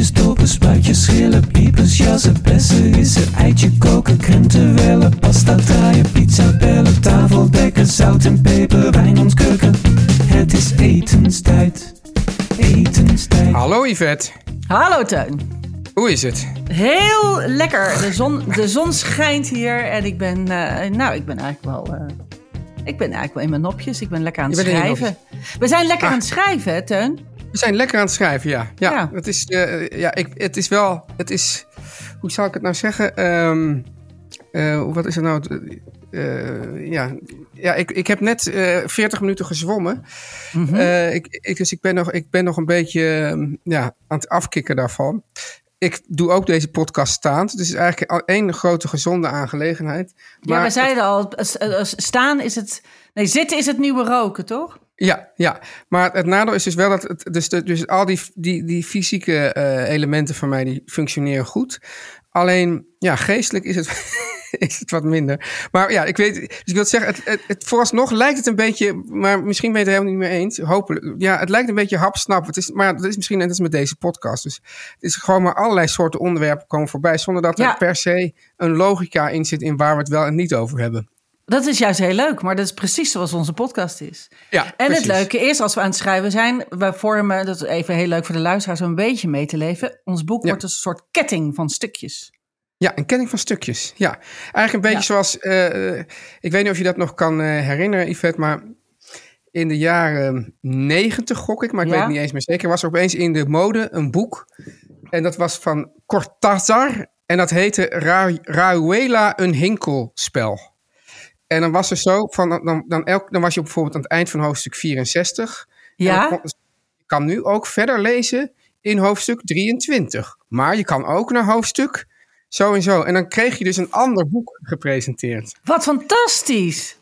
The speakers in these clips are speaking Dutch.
Boontjes, dopen, spuitjes, schillen, piepers, jassen, bessen, rissen, eitje koken, krenten wellen, pasta draaien, pizza bellen, tafel dekken, zout en peper, wijn ontkurken. Het is etenstijd, etenstijd. Hallo Yvette, Hallo Teun. hoe is het? Heel lekker. De zon, de zon schijnt hier en ik ben, eh, nou, ik ben eigenlijk wel, eh, ik ben eigenlijk wel in mijn nopjes. Ik ben lekker aan het schrijven. We zijn lekker Ah. aan het schrijven, hè, Teun? We zijn lekker aan het schrijven, ja. Ja, Ja. Het, is, eh, ja ik, het is wel, het is, hoe zal ik het nou zeggen? Eh, wat is het nou? Eh, ja, ja ik, ik heb net eh 40 minuten gezwommen. Mhm. Ik, ik, dus ik ben, nog, ik ben nog een beetje ehm, ja, aan het afkicken daarvan. Ik doe ook deze podcast staand. Dus het is eigenlijk al één grote gezonde aangelegenheid. ja, Maar we zeiden al, staan is het, nee, zitten is het nieuwe roken, toch? Ja, ja, maar het nadeel is dus wel dat het, dus, de, dus al die, die, die fysieke eh, elementen van mij die functioneren goed. Alleen, ja, geestelijk is het, is het wat minder. Maar ja, ik weet, dus ik wil zeggen, het, het, het, vooralsnog lijkt het een beetje, maar misschien ben je het er helemaal niet mee eens. Hopelijk. Ja, het lijkt een beetje hapsnap. Het is, maar dat is misschien net als met deze podcast. Dus het is gewoon maar allerlei soorten onderwerpen komen voorbij, zonder dat er per se een logica in zit in waar we het wel en niet over hebben. Dat is juist heel leuk, maar dat is precies zoals onze podcast is. Ja, En precies. het leuke is, als we aan het schrijven zijn, we vormen, dat is even heel leuk voor de luisteraars om een beetje mee te leven. Ons boek Ja. wordt een soort ketting van stukjes. Ja, een kenning van stukjes. Ja, eigenlijk een beetje Ja. zoals. eh, ik weet niet of je dat nog kan eh, herinneren, Yvette, maar in de jaren negentig, gok ik, maar ik Ja. weet het niet eens meer zeker, was er opeens in de mode een boek. En dat was van Cortázar. En dat heette Ra Rauela een hinkelspel. En dan was er zo, van, dan, dan, elk, dan was je bijvoorbeeld aan het eind van hoofdstuk 64. En dan Ja? kon- je kan nu ook verder lezen in hoofdstuk 23. Maar je kan ook naar hoofdstuk zo en zo. En dan kreeg je dus een ander boek gepresenteerd. Wat fantastisch!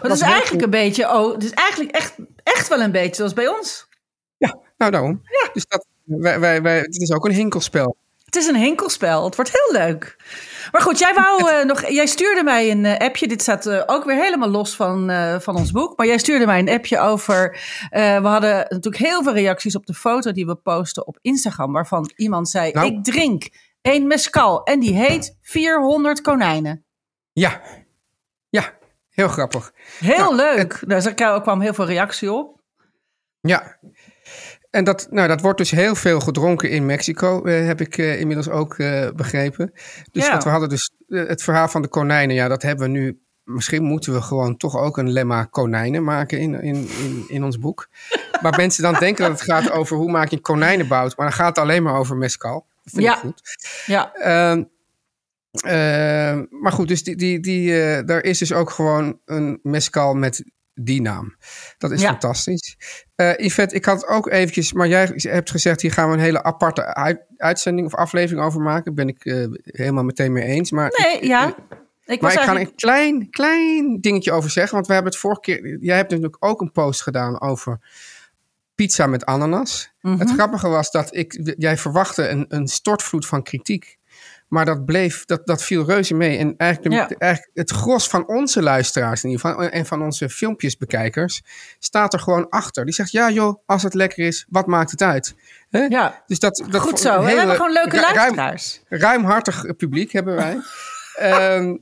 Dat is eigenlijk een beetje, oh, het is eigenlijk echt, echt wel een beetje zoals bij ons. Ja, nou daarom. Dus dat, wij, wij, wij, het is ook een hinkelspel. Het is een hinkelspel. Het wordt heel leuk. Maar goed, jij, wou, eh, nog, jij stuurde mij een eh, appje. Dit staat eh, ook weer helemaal los van, van ons boek. Maar jij stuurde mij een appje over. we hadden natuurlijk heel veel reacties op de foto die we posten op Instagram. Waarvan iemand zei: Nou. Ik drink een mescal. En die heet 400 konijnen. Ja, ja, heel grappig. Heel Nou, leuk. Daar kwam heel veel reactie op. Ja. En dat, nou, dat wordt dus heel veel gedronken in Mexico, eh, heb ik eh, inmiddels ook eh, begrepen. Dus Ja. wat we hadden dus het verhaal van de konijnen, ja, dat hebben we nu. Misschien moeten we gewoon toch ook een lemma konijnen maken in, in, in, in ons boek. Maar mensen dan denken dat het gaat over hoe maak je een konijnenbout, maar dan gaat het alleen maar over mescal. Dat vind Ja. ik goed. Ja, ehm, maar goed, dus die, die, die, daar is dus ook gewoon een mescal met die naam. Dat is Ja. fantastisch. Eh Yvette, ik had ook eventjes, maar jij hebt gezegd, hier gaan we een hele aparte uit- uitzending of aflevering over maken. Ben ik eh, helemaal meteen mee eens. Maar nee, ik, ja. eh, Ik maar was ik ga eigenlijk... een klein, klein dingetje over zeggen. Want we hebben het vorige keer. Jij hebt natuurlijk ook een post gedaan over pizza met ananas. Mhm. Het grappige was dat ik, jij verwachtte een, een stortvloed van kritiek. Maar dat bleef, dat, dat viel reuze mee. En eigenlijk, de- Ja. eigenlijk het gros van onze luisteraars in ieder geval, en van onze filmpjesbekijkers, staat er gewoon achter. Die zegt, ja joh, als het lekker is, wat maakt het uit? Ja, Dus dat, dat goed zo. We hebben gewoon leuke ru- ruim- luisteraars. ruimhartig publiek hebben wij. Ehm,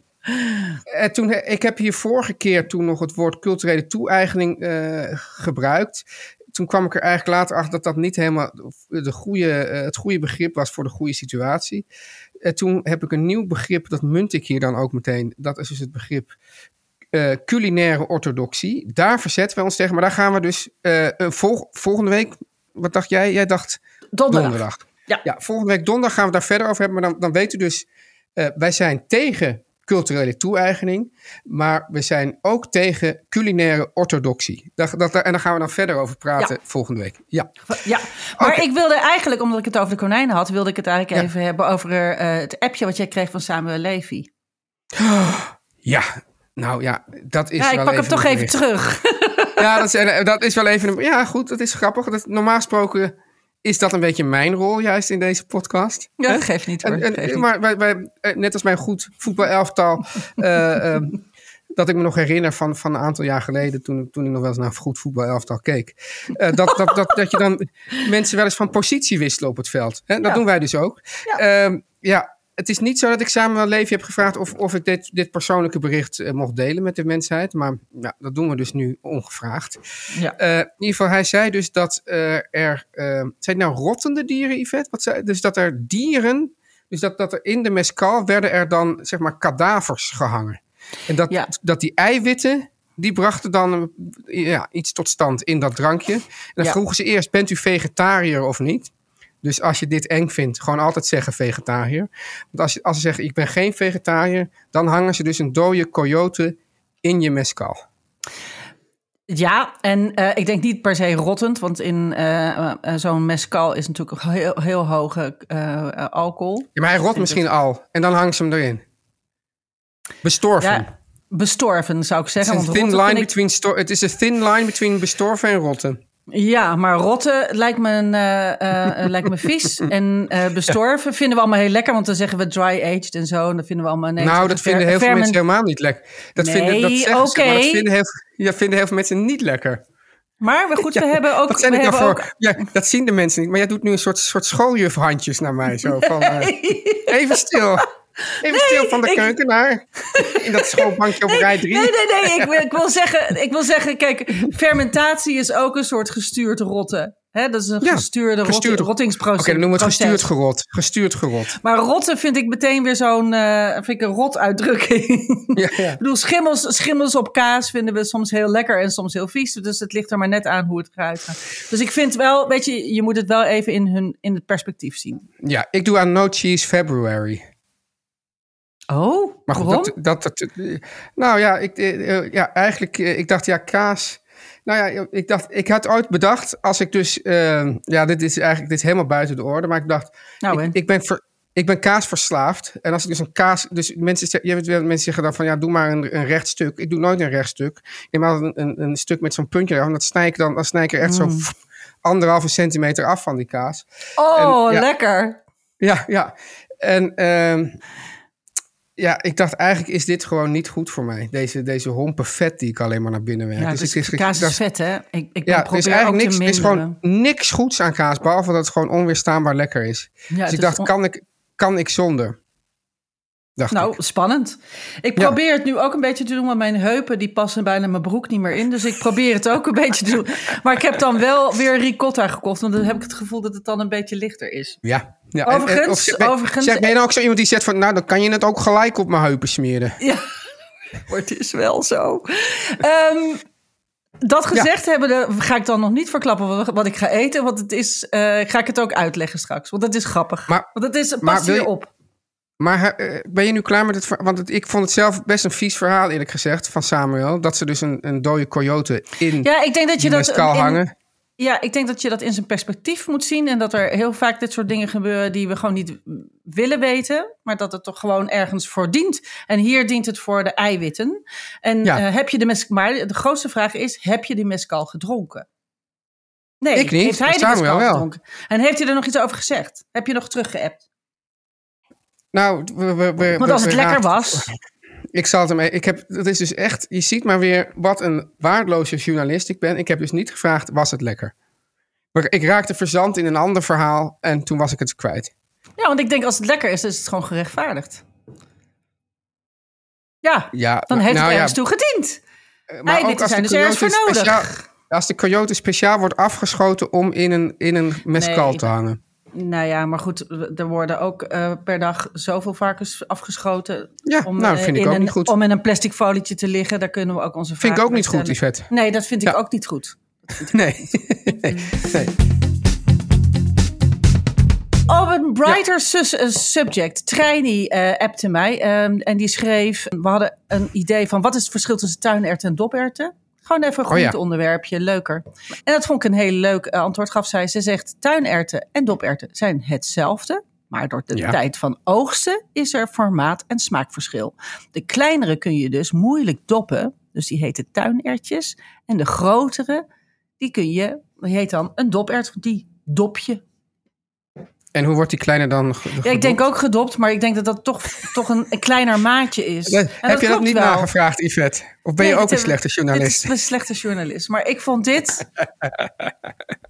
en toen, ik heb hier vorige keer toen nog het woord culturele toe-eigening eh, gebruikt. Toen kwam ik er eigenlijk later achter dat dat niet helemaal de goede, eh, het goede begrip was voor de goede situatie. En toen heb ik een nieuw begrip, dat munt ik hier dan ook meteen. Dat is dus het begrip eh, culinaire orthodoxie. Daar verzetten we ons tegen. Maar daar gaan we dus eh, eh, vol- volgende week. Wat dacht jij? Jij dacht Donderdag. donderdag. Ja. Ja, volgende week donderdag gaan we daar verder over hebben. Maar dan, dan weet u dus, eh, wij zijn tegen culturele toe-eigening. Maar we zijn ook tegen culinaire orthodoxie. Dat, dat, en daar gaan we dan verder over praten Ja. volgende week. Ja. Ja, maar ik wilde eigenlijk, omdat ik het over de konijnen had, wilde ik het eigenlijk Ja. even hebben over eh, het appje wat jij kreeg van Samuel Levy. Ja, nou ja, dat is Ja, ik wel pak hem even toch even terug. Ja, dat is, en, dat is wel even een... Ja, goed, dat is grappig. Dat, normaal gesproken is dat een beetje mijn rol juist in deze podcast. Ja, dat geeft niet hoor. En, en- geeft niet. maar wij, wij, eh, net als mijn goed voetbalelftal... ehm, dat ik me nog herinner van, van een aantal jaar geleden... toen, toen ik nog wel eens naar goed voetbalelftal keek. eh, dat, dat, dat, dat je dan mensen wel eens van positie wisselen op het veld. Hè? Dat Ja. doen wij dus ook. Ja. Ehm, ja, het is niet zo dat ik samen met Levi heb gevraagd... of, of ik dit, dit persoonlijke bericht eh, mocht delen met de mensheid. Maar ja, dat doen we dus nu ongevraagd. ja. Eh, in ieder geval, hij zei dus dat eh, er... eh, zijn het nou rottende dieren, Yvette? Wat zei, dus dat er dieren... Dus dat, dat er in de mescal werden er dan, zeg maar, kadavers gehangen. En dat, Ja. dat die eiwitten, die brachten dan ja, iets tot stand in dat drankje. En dan Ja. vroegen ze eerst, bent u vegetariër of niet? Dus als je dit eng vindt, gewoon altijd zeggen vegetariër. Want als, je, als ze zeggen, ik ben geen vegetariër... dan hangen ze dus een dode coyote in je mescal. Ja, en eh, ik denk niet per se rottend, want in eh, eh, zo'n mescal is natuurlijk heel, heel hoge alcohol. Ja, maar hij rot misschien al. En dan hangen ze hem erin. Bestorven. Ja, bestorven zou ik Het zeggen. is een thin line between Het is een thin line between bestorven en rotten. Ja, maar rotten lijkt me, een, eh, eh, lijkt me vies. En eh, bestorven vinden we allemaal heel lekker, want dan zeggen we dry-aged en zo. En dat vinden we allemaal... Nee, nou, dat vinden heel veel mensen helemaal niet lekker. Dat Nee, vinden, dat zeggen ze, maar dat vinden heel, ja, vinden heel veel mensen niet lekker. Maar we- goed, we Ja, hebben ook... Wat zijn we nou hebben ook Ja, dat zien de mensen niet. Maar jij doet nu een soort, soort schooljufhandjes naar mij. Zo van, eh, even stil. Even stil van de ik- keukenaar. In dat schoolbankje op rij 3. Nee, nee, nee. Ik wil, ik, wil zeggen, ik wil zeggen, kijk, fermentatie is ook een soort gestuurd rotten. Hè, dat is een Ja, gestuurde, gestuurd- rot, rottingsproces. Oké, dan noemen we het proces. gestuurd gerot. Gestuurd gerot. Maar rotten vind ik meteen weer zo'n eh, vind ik een rot uitdrukking. Ja, ja. Ik bedoel, schimmels, schimmels op kaas vinden we soms heel lekker en soms heel vies. Dus het ligt er maar net aan hoe het eruit gaat. Dus ik vind wel, weet je, je moet het wel even in, hun, in het perspectief zien. ja, ik doe aan No Cheese February. Oh, Maar goed, waarom? dat, dat, dat, nou ja, ik, eh, eh, ja, eigenlijk, eh, ik dacht, ja, kaas. Nou ja, ik dacht, ik had ooit bedacht, als ik dus, eh, ja, dit is eigenlijk, dit is helemaal buiten de orde, maar ik dacht, Nou, ik, ik ben ver, ik ben kaasverslaafd. En als ik dus een kaas, dus mensen, je wel, mensen zeggen dan van, ja, doe maar een, een recht stuk. Ik doe nooit een recht stuk. Ik neem altijd een, een, een stuk met zo'n puntje eraf, en dat snij ik dan, dan snij ik er echt Mm. zo pff, anderhalve centimeter af van die kaas. oh, en- ja. lekker. Ja, ja. En ehm, ja, ik dacht eigenlijk is dit gewoon niet goed voor mij. Deze, deze hompen vet die ik alleen maar naar binnen werk. Ja, dus dus ik, ik- kaas dat- is vet, hè? Ik, ik Ja, er probeer is eigenlijk ook niks, te is gewoon niks goeds aan kaas, behalve dat het gewoon onweerstaanbaar lekker is. Ja, dus ik is dacht, kan ik, kan ik zonder? Dacht Nou, ik. spannend. Ik Ja. probeer het nu ook een beetje te doen, want mijn heupen die passen bijna mijn broek niet meer in. Dus ik probeer het ook een beetje te doen. Maar ik heb dan wel weer ricotta gekocht, want dan heb ik het gevoel dat het dan een beetje lichter is. Ja. ja. Overigens- of zeg, ben, overigens- zeg, ben je nou ook zo iemand die zegt van, nou, dan kan je het ook gelijk op mijn heupen smeren. Ja, het is wel zo. Ehm, dat gezegd hebbende ga ik dan nog niet verklappen wat, ik ga eten. Want het is, eh, ga ik het ook uitleggen straks. Want het is grappig. Maar- want het is, het maar wil je- op. Maar eh, ben je nu klaar met het verhaal? Want het, ik vond het zelf best een vies verhaal, eerlijk gezegd, van Samuel. Dat ze dus een, een dode coyote in Ja, ik denk dat je de dat... mescal in- hangen. Ja, ik denk dat je dat in zijn perspectief moet zien. En dat er heel vaak dit soort dingen gebeuren die we gewoon niet willen weten. Maar dat het toch gewoon ergens voor dient. En hier dient het voor de eiwitten. En Ja. eh, heb je de mes Maar de grootste vraag is, heb je die mescal gedronken? Nee, Ik niet, heeft hij de mescal wel. gedronken? En heeft hij er nog iets over gezegd? Heb je nog teruggeappt? Nou, we, we, we- Want als het lekker was... Ik zal het ermee. Ik heb, dat is dus echt. Je ziet maar weer wat een waardeloze journalist ik ben. Ik heb dus niet gevraagd: was het lekker? Maar ik raakte verzand in een ander verhaal en toen was ik het kwijt. Ja, want ik denk als het lekker is, is het gewoon gerechtvaardigd. Ja, Ja, dan heeft nou het ja, ergens toe gediend. maar eiwitten als zijn de dus ergens voor nodig. speciaal- Als de coyote speciaal wordt afgeschoten om in een, in een mescal Nee. te hangen. Nou ja, maar goed, er worden ook eh, per dag zoveel varkens afgeschoten. Ja, nou, dat eh, vind ik in ook een, niet goed. Om in een plastic folietje te liggen, daar kunnen we ook onze Vind ik ook niet bij goed, stellen. Yvette. Nee, dat vind ik ook niet goed. Nee. nee. nee. Op een brighter eh, subject. Trainee eh appte mij ehm, en die schreef... We hadden een idee van wat is het verschil tussen tuinerwten en doperwten? Gewoon even een Oh ja. groenteonderwerpje, leuker. En dat vond ik een heel leuk eh, antwoord, gaf zij. Ze zegt, tuinerwten en doperwten zijn hetzelfde... Maar door de Ja. tijd van oogsten is er formaat- en smaakverschil. De kleinere kun je dus moeilijk doppen, dus die heten tuinertjes. En de grotere, die kun je, die heet dan een dopert, die dop je. En hoe wordt die kleiner dan? ge- Ja, ik denk gedopt? ook gedopt, maar ik denk dat dat toch, toch een, een kleiner maatje is. En Heb je dat niet wel. nagevraagd, Yvette? Of ben Nee, je ook een heb- slechte journalist? is een slechte journalist. Maar ik vond dit...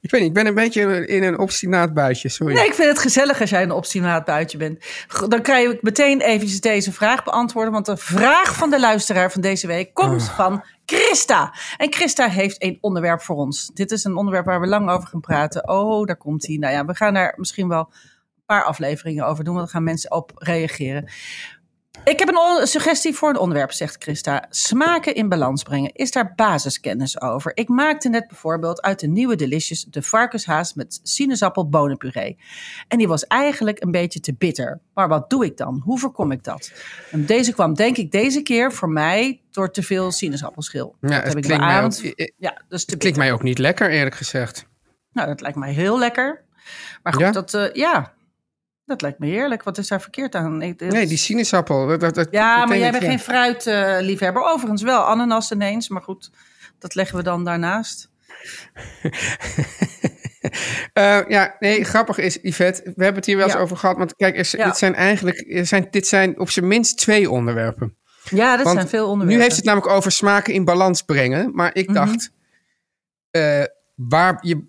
Ik weet niet, ik ben een beetje in een obstinaat buitje, sorry. Nee, ik vind het gezellig als jij een obstinaat buitje bent. Dan kan ik meteen eventjes deze vraag beantwoorden. Want de vraag van de luisteraar van deze week komt Ah. van Christa. En Christa heeft een onderwerp voor ons. Dit is een onderwerp waar we lang over gaan praten. Oh, daar komt hij. Nou ja, we gaan daar misschien wel een paar afleveringen over doen. Want dan gaan mensen op reageren. Ik heb een suggestie voor een onderwerp, zegt Christa. Smaken in balans brengen. Is daar basiskennis over? Ik maakte net bijvoorbeeld uit de nieuwe Delicious de varkenshaas met sinaasappel-bonenpuree. En die was eigenlijk een beetje te bitter. Maar wat doe ik dan? Hoe voorkom ik dat? En deze kwam denk ik deze keer voor mij door te veel sinaasappelschil. Ja, dat het heb ik klinkt bij mij ook- Ja, dus Het klinkt mij ook niet lekker, eerlijk gezegd. Nou, dat lijkt mij heel lekker. Maar goed, Ja? dat, eh, ja, dat lijkt me heerlijk. Wat is daar verkeerd aan? Ik- Nee, die sinaasappel. Dat, dat, dat- Ja, maar jij bent geen fruitliefhebber. Overigens wel, ananas ineens. Maar goed, dat leggen we dan daarnaast. Eh, ja, nee, grappig is, Yvette, we hebben het hier wel eens Ja. over gehad. Want kijk, er, Ja. dit zijn eigenlijk er zijn, dit zijn op zijn minst twee onderwerpen. Ja, dat Want zijn veel onderwerpen. Nu heeft het namelijk over smaken in balans brengen. Maar ik Mhm. dacht, eh, waar je,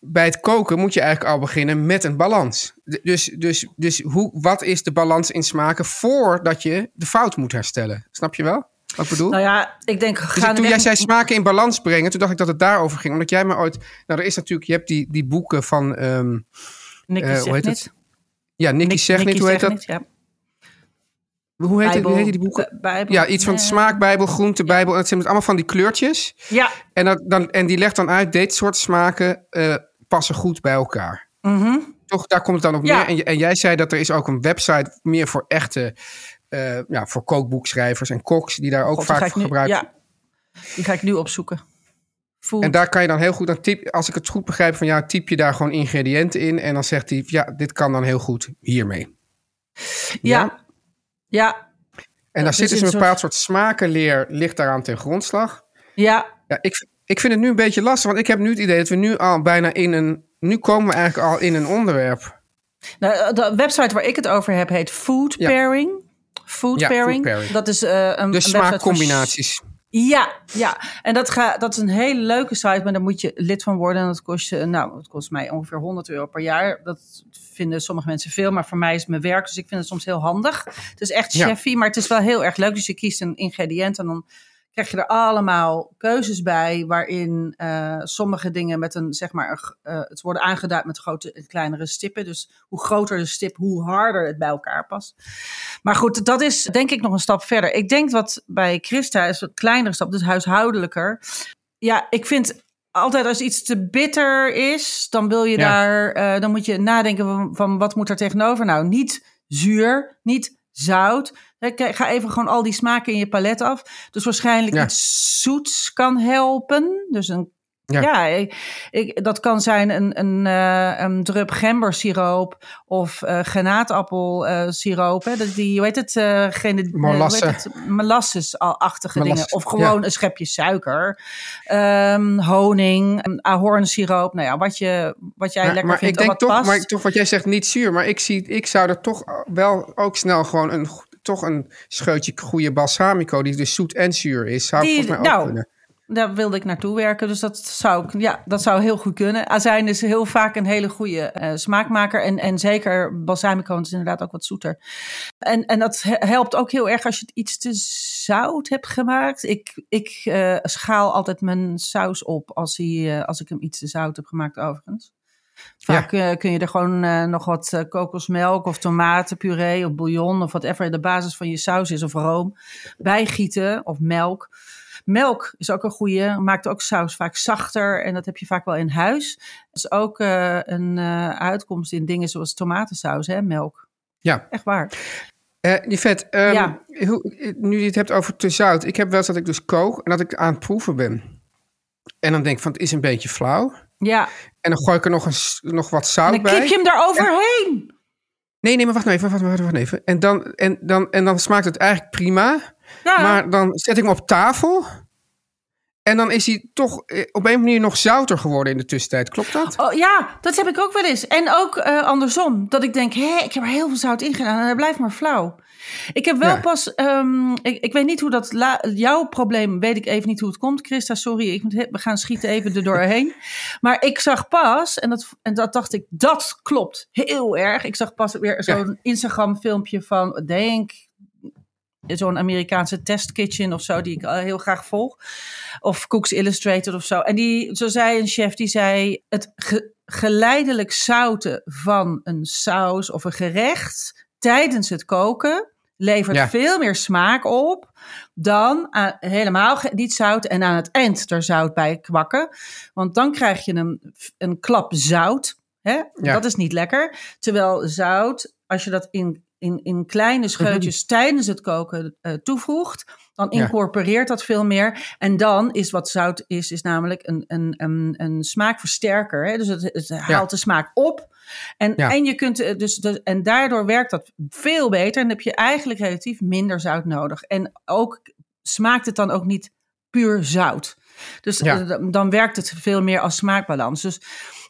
bij het koken moet je eigenlijk al beginnen met een balans. Dus, dus, dus hoe, wat is de balans in smaken voordat je de fout moet herstellen? Snap je wel wat ik bedoel? Nou ja, ik denk... Dus gaan toen jij zei smaken in balans brengen, toen dacht ik dat het daarover ging. Omdat jij me ooit... Nou, er is natuurlijk... Je hebt die, die boeken van... ehm, Nicky zegt hoe heet niet. het? ja, Nicky Nick- zegt niet. Hoe heet dat? niet, ja. Hoe heet, het, Bijbel- heet die boeken? Bi- Bijbel, Ja, iets van nee. smaakbijbel, groentebijbel. En het zijn allemaal van die kleurtjes. Ja, En, dat, dan, en die legt dan uit, dit soort smaken eh, passen goed bij elkaar. mhm. Toch, daar komt het dan op Ja. neer. En, en jij zei dat er is ook een website meer voor echte... eh, ja, voor kookboekschrijvers en koks die daar ook God, vaak voor gebruiken. Ja, die ga ik nu opzoeken. Food. En daar kan je dan heel goed, dan typ, als ik het goed begrijp van jou, typ je daar gewoon ingrediënten in. En dan zegt hij, ja, dit kan dan heel goed hiermee. ja. ja, En daar dus zit dus een bepaald soort smakenleer, ligt daaraan ten grondslag. ja, Ja, ik, ik vind het nu een beetje lastig, want ik heb nu het idee dat we nu al bijna in een, nu komen we eigenlijk al in een onderwerp. Nou, de website waar ik het over heb heet Food Ja. Pairing. Food, Ja, pairing. Food Pairing. Dat is eh, een, voor smaakcombinaties. Ja, ja. En dat, ga, dat is een hele leuke site, maar daar moet je lid van worden. En dat kost je, nou, het kost mij ongeveer 100 euro per jaar. Dat vinden sommige mensen veel, maar voor mij is het mijn werk. Dus ik vind het soms heel handig. Het is echt Ja. chefy, maar het is wel heel erg leuk. Dus je kiest een ingrediënt en dan krijg je er allemaal keuzes bij. Waarin eh, sommige dingen met een, zeg maar, eh, het worden aangeduid met grote en kleinere stippen. Dus hoe groter de stip, hoe harder het bij elkaar past. Maar goed, dat is denk ik nog een stap verder. Ik denk wat bij Christa is een kleinere stap, dus huishoudelijker. Ja, ik vind altijd als iets te bitter is, dan wil je Ja. daar, eh, dan moet je nadenken van, van wat moet er tegenover. Nou, niet zuur, niet zout. Ga even gewoon al die smaken in je palet af. Dus waarschijnlijk Ja. iets zoets kan helpen. Dus een Ja. ja, ik, ik- dat kan zijn een, een, eh, een drup gembersiroop of eh granaatappelsiroop. hè. Dat die, hoe heet het? eh gene, Molasse. Molasses-achtige dingen. Of gewoon een schepje suiker. Ehm, honing, ahornsiroop. Nou ja, wat, je, wat jij Maar, lekker maar vindt ik en denk toch, past. maar toch wat jij zegt, niet zuur. Maar ik, zie, ik zou er toch wel ook snel gewoon een, toch een scheutje goede balsamico, die dus zoet en zuur is, zou Die- volgens mij ook nou, kunnen. Daar wilde ik naartoe werken, dus dat zou, ik, ja, dat zou heel goed kunnen. Azijn is heel vaak een hele goede eh, smaakmaker. En, en zeker balsamico is inderdaad ook wat zoeter. En, en dat he- helpt ook heel erg als je het iets te zout hebt gemaakt. Ik, ik eh, schaal altijd mijn saus op als, hij, eh, als ik hem iets te zout heb gemaakt overigens. Vaak kun je er gewoon nog wat kokosmelk of tomatenpuree of bouillon of whatever de basis van je saus is of room bijgieten of melk. Melk is ook een goede, maakt ook saus vaak zachter en dat heb je vaak wel in huis. Dat is ook eh, een eh, uitkomst in dingen zoals tomatensaus, hè, melk. Ja. Echt waar. Yvette, Ja. hoe, nu je het hebt over te zout. Ik heb wel eens dat ik dus kook en dat ik aan het proeven ben. En dan denk ik van, het is een beetje flauw. Ja, En dan gooi ik er nog, een, nog wat en zout dan bij. kip je hem daar overheen. Nee, nee, maar wacht nou even, wacht, wacht, wacht even. En dan, en, dan, en dan smaakt het eigenlijk prima. Ja, Maar dan zet ik hem op tafel. En dan is hij toch eh, op een manier nog zouter geworden in de tussentijd. Klopt dat? Oh, ja, dat heb ik ook wel eens. En ook eh, andersom. Dat ik denk, hé, ik heb er heel veel zout in gedaan en hij blijft maar flauw. Ik heb wel Ja. pas, ehm, ik, ik weet niet hoe dat, la- jouw probleem, weet ik even niet hoe het komt, Christa, sorry, ik moet, we gaan schieten even er doorheen. Maar ik zag pas, en dat, en dat dacht ik, dat klopt heel erg. Ik zag pas weer zo'n Instagram filmpje van, denk, zo'n Amerikaanse testkitchen of zo, die ik eh, heel graag volg. Of Cooks Illustrated of zo. En die, zo zei een chef, die zei, het ge- geleidelijk zouten van een saus of een gerecht tijdens het koken levert Ja. veel meer smaak op dan aan- helemaal niet zout en aan het eind er zout bij kwakken. Want dan krijg je een, een klap zout. Hè? Ja. Dat is niet lekker. Terwijl zout, als je dat in, in, in kleine scheutjes tijdens het koken eh, toevoegt, dan Ja. incorporeert dat veel meer. En dan is wat zout is, is namelijk een, een, een, een smaakversterker. Hè? Dus het, het haalt de smaak op. En, Ja. en, je kunt, eh, dus, dus, en daardoor werkt dat veel beter. En heb je eigenlijk relatief minder zout nodig. En ook smaakt het dan ook niet puur zout. Dus Ja. eh, dan- dan werkt het veel meer als smaakbalans. Dus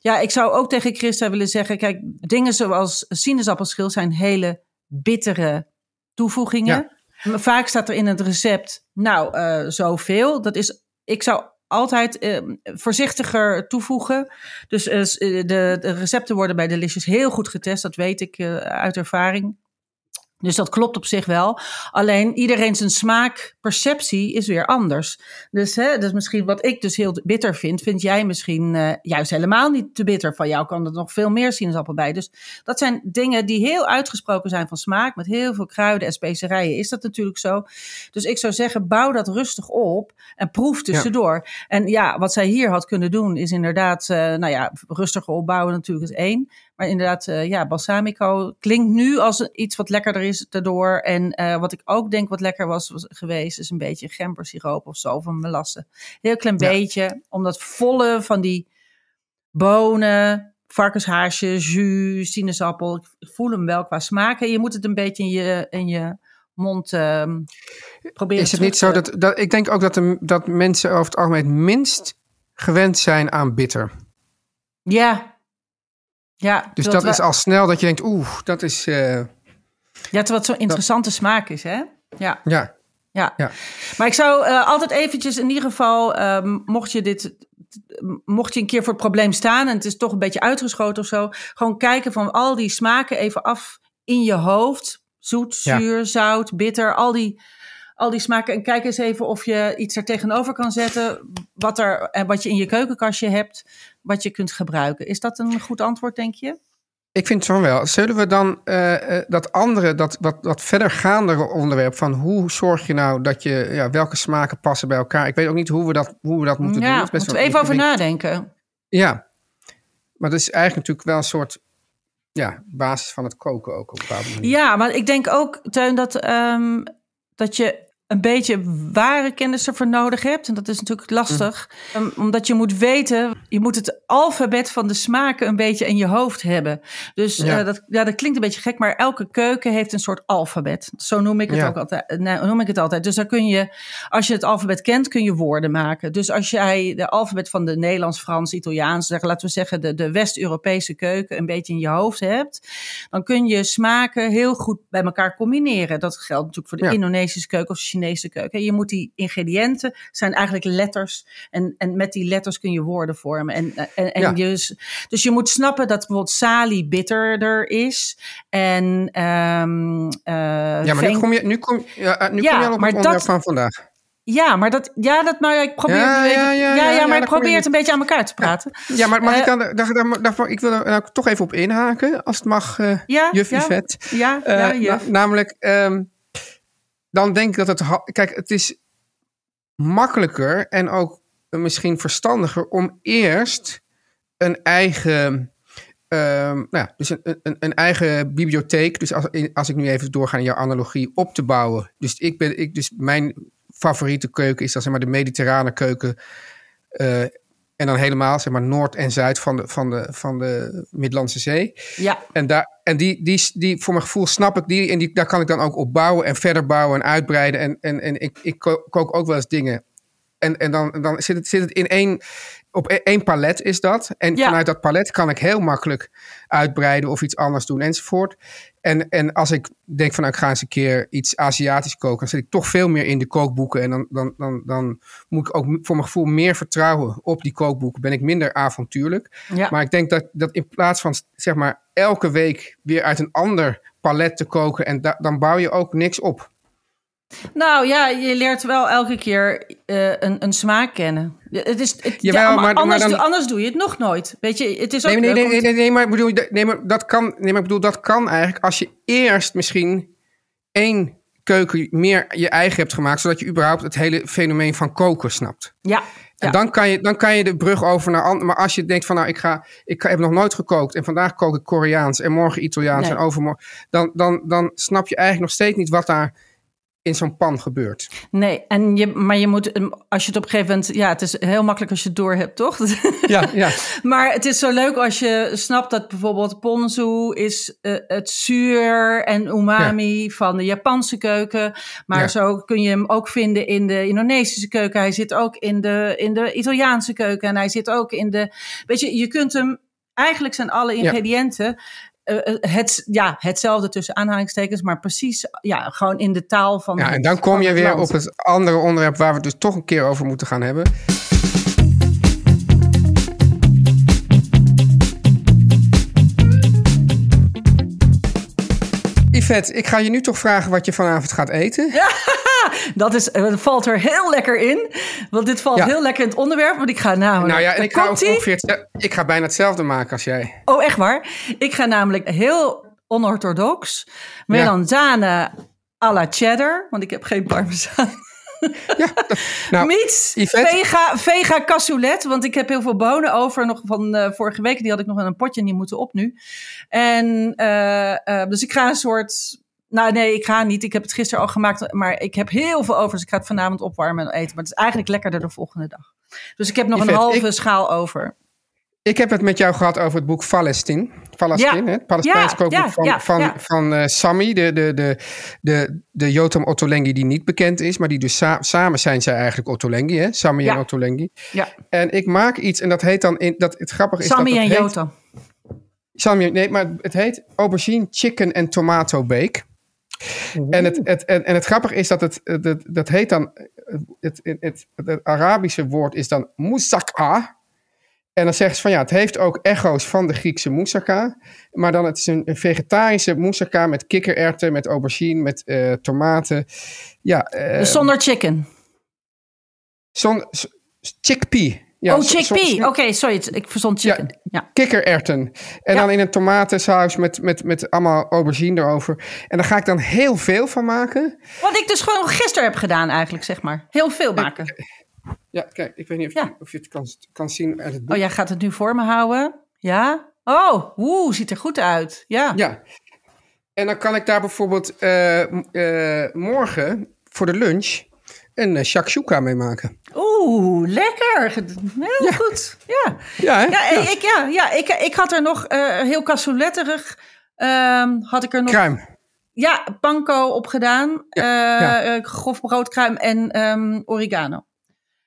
ja, ik zou ook tegen Christa willen zeggen: kijk, dingen zoals sinaasappelschil zijn hele bittere toevoegingen. Vaak staat er in het recept, nou, eh, zoveel. Dat is, ik zou altijd eh, voorzichtiger toevoegen. Dus eh, de, de recepten worden bij Delicious heel goed getest. Dat weet ik uit ervaring. Dus dat klopt op zich wel. Alleen iedereen zijn smaakperceptie is weer anders. Dus hè, dus misschien wat ik dus heel bitter vind, vind jij misschien eh, juist helemaal niet te bitter. Van jou kan er nog veel meer sinaasappel bij. Dus dat zijn dingen die heel uitgesproken zijn van smaak. Met heel veel kruiden en specerijen is dat natuurlijk zo. Dus ik zou zeggen, bouw dat rustig op en proef tussendoor. En ja, wat zij hier had kunnen doen is inderdaad, eh, nou ja, rustiger opbouwen natuurlijk is één. Maar inderdaad, eh, ja, balsamico klinkt nu als iets wat lekkerder is daardoor. En eh, wat ik ook denk wat lekker was, was geweest, is een beetje gembersiroop of zo van melasse. Heel klein Ja. beetje, om dat volle van die bonen, varkenshaasje, jus, sinaasappel. Ik voel hem wel qua smaak. En je moet het een beetje in je, in je mond ehm, proberen Is het niet zo dat, dat... Ik denk ook dat, de, dat mensen over het algemeen het minst gewend zijn aan bitter. Ja. Ja, Dus dat is al snel dat je denkt, oeh, dat is... eh, wel- Ja, terwijl het zo'n interessante smaak is, hè? Ja. ja, Ja. Ja. maar ik zou eh, altijd eventjes in ieder geval, ehm, mocht je dit, mocht je een keer voor het probleem staan en het is toch een beetje uitgeschoten of zo, gewoon kijken van al die smaken even af in je hoofd. Zoet, Ja. zuur, zout, bitter, al die, al die smaken. En kijk eens even of je iets er tegenover kan zetten, wat, er, en wat je in je keukenkastje hebt, wat je kunt gebruiken. Is dat een goed antwoord, denk je? ik vind van wel. Zullen we dan eh, eh, dat andere, dat, dat, dat verdergaandere onderwerp van hoe zorg je nou dat je, ja, welke smaken passen bij elkaar? Ik weet ook niet hoe we dat, hoe we dat moeten doen. ja, moeten we even over nadenken. Ja, maar dat is eigenlijk natuurlijk wel een soort ja, basis van het koken ook op een bepaalde manier. Ja, maar ik denk ook, Teun, dat, ehm, dat je een beetje ware kennis ervoor nodig hebt. En dat is natuurlijk lastig. Ehm, omdat je moet weten, je moet het alfabet van de smaken een beetje in je hoofd hebben. Dus Ja. ja. dat, ja, dat klinkt een beetje gek, maar elke keuken heeft een soort alfabet. Zo noem ik het Ja. ook altijd. Nee, noem ik het altijd. Dus dan kun je, als je het alfabet kent, kun je woorden maken. Dus als jij de alfabet van de Nederlands, Frans, Italiaans, zeg, laten we zeggen de, de West-Europese keuken een beetje in je hoofd hebt, dan kun je smaken heel goed bij elkaar combineren. Dat geldt natuurlijk voor de Ja. Indonesische keuken of Chinese keuken. Je moet die ingrediënten zijn eigenlijk letters en, en met die letters kun je woorden vormen. En, en, en Ja. je, dus je moet snappen dat bijvoorbeeld sali bitterder is en ehm eh, Ja, maar nu kom je, nu kom, ja, eh, nu Ja, kom je al op maar het onderwerp dat- van vandaag. Ja, maar dat, ja, dat, nou ja, ik probeer, Ja, ja, ja, ja, ja, ja, maar ik probeer het een beetje aan elkaar te praten. Ja, maar mag Eh, ik dan, daar, daar, daar- ik wil er nou toch even op inhaken, als het mag, eh Ja, juf ja. Yvette. Ja, Eh, na- namelijk, ehm, dan denk ik dat het... Kijk, het is makkelijker en ook misschien verstandiger om eerst een eigen... ehm, nou ja, dus een, een, een eigen bibliotheek. Dus als, als ik nu even doorga in jouw analogie, op te bouwen. Dus, ik ben, ik, dus mijn favoriete keuken is dan zeg maar de mediterrane keuken. eh, en dan helemaal zeg maar noord en zuid van de, van de, van de Middellandse Zee. Ja, En, daar, en die, die, die, voor mijn gevoel snap ik die. En die, daar kan ik dan ook op bouwen en verder bouwen en uitbreiden. En, en, en ik, ik ko- kook ook wel eens dingen. En, en dan, dan zit, het, zit het in één, op e- één palet is dat. En Ja. vanuit dat palet kan ik heel makkelijk uitbreiden of iets anders doen enzovoort. En, en als ik denk van nou, ik ga eens een keer iets Aziatisch koken, dan zit ik toch veel meer in de kookboeken. En dan, dan, dan, dan moet ik ook voor mijn gevoel meer vertrouwen op die kookboeken. Ben ik minder avontuurlijk. ja. Maar ik denk dat, dat in plaats van zeg maar elke week weer uit een ander palet te koken, en da- dan bouw je ook niks op. Nou ja, je leert wel elke keer eh, een, een smaak kennen. Het is, het, Jawel, ja, maar- maar anders, dan- anders doe je het nog nooit. Weet je, het is ook Nee, nee, nee, nee, nee, nee, maar ik bedoel, nee, maar dat kan, nee, maar ik bedoel, dat kan eigenlijk als je eerst misschien één keuken meer je eigen hebt gemaakt, zodat je überhaupt het hele fenomeen van koken snapt. Ja, En ja. dan, kan je, dan kan je de brug over naar andere. Maar als je denkt van nou, ik, ga, ik heb nog nooit gekookt. En vandaag kook ik Koreaans en morgen Italiaans Nee. en overmorgen. Dan, dan, dan snap je eigenlijk nog steeds niet wat daar in zo'n pan gebeurt. Nee, en je, maar je moet, hem- als je het op een gegeven moment, ja, het is heel makkelijk als je het door hebt, toch? Ja, ja. maar het is zo leuk als je snapt dat bijvoorbeeld ponzu is eh, het zuur en umami van de Japanse keuken. Maar Ja. zo kun je hem ook vinden in de Indonesische keuken. Hij zit ook in de, in de Italiaanse keuken en hij zit ook in de, weet je, je kunt hem, eigenlijk zijn alle ingrediënten het, ja, hetzelfde tussen aanhalingstekens, maar precies ja, gewoon in de taal van. ja, en dan kom je weer op het andere onderwerp waar we het dus toch een keer over moeten gaan hebben. Yvette, ik ga je nu toch vragen wat je vanavond gaat eten. Dat, is, eh, dat valt er heel lekker in. Want dit valt Ja. heel lekker in het onderwerp. Want ik ga namelijk. Nou ja, en ik ga ongeveer ik ga bijna hetzelfde maken als jij. Oh, echt waar? Ik ga namelijk heel onorthodox. Melanzane à la cheddar. Want ik heb geen parmezaan. Ja, nou, Yvette? vega, vega cassoulet. Want ik heb heel veel bonen over. Nog van eh, vorige week. Die had ik nog in een potje. En die moeten op nu. En eh, eh, dus ik ga een soort... Nou nee, ik ga niet. Ik heb het gisteren al gemaakt. Maar ik heb heel veel over. Dus ik ga het vanavond opwarmen en eten. Maar het is eigenlijk lekkerder de volgende dag. Dus ik heb nog een halve ik- schaal over. Ik heb het met jou gehad over het boek Palestine. Palestine, Ja. hè? het Palestijns Ja, kookboek ja, van, van, van eh, Sami, de, de, de, de, de Jotam Ottolenghi die niet bekend is. Maar die dus sa- samen zijn zij eigenlijk Ottolenghi, hè? Sami en Ottolenghi. Ja, En ik maak iets en dat heet dan... In, dat, het grappige is Sammy dat en het heet- Jota. Sami, nee, maar het heet aubergine, chicken en tomato bake. En het, het, en, en het grappige is dat het, het, het- dat heet dan, het, het, het, het Arabische woord is dan moussaka. En dan zeggen ze van ja, het heeft ook echo's van de Griekse moussaka. Maar dan het is een, een vegetarische moussaka met kikkererwten, met aubergine, met eh, tomaten. Ja, eh, Dus zonder chicken. zon, s- chickpea. Ja, oh, chickpea. Oké, sorry. Ik verzond chicken. Ja. kikkererwten. En Ja. dan in een tomatensaus met, met, met allemaal aubergine erover. En daar ga ik dan heel veel van maken. Wat ik dus gewoon gisteren heb gedaan eigenlijk, zeg maar. Heel veel maken. Ja, kijk, ik weet niet of, Ja. je, of je het kan, kan zien uit het boek. Oh, jij gaat het nu voor me houden? Ja? Oh, woe, ziet er goed uit. Ja. Ja. En dan kan ik daar bijvoorbeeld eh, eh, morgen voor de lunch een uh, shakshuka mee maken. Oeh, lekker. Heel goed. Ja. Ja, hè? Ja, Ik, ja, ja ik, ik had er nog eh, heel cassouletterig. ehm had ik er nog Kruim. ja, panko op gedaan. Ja, eh ja. eh, grof broodkruim en ehm, oregano.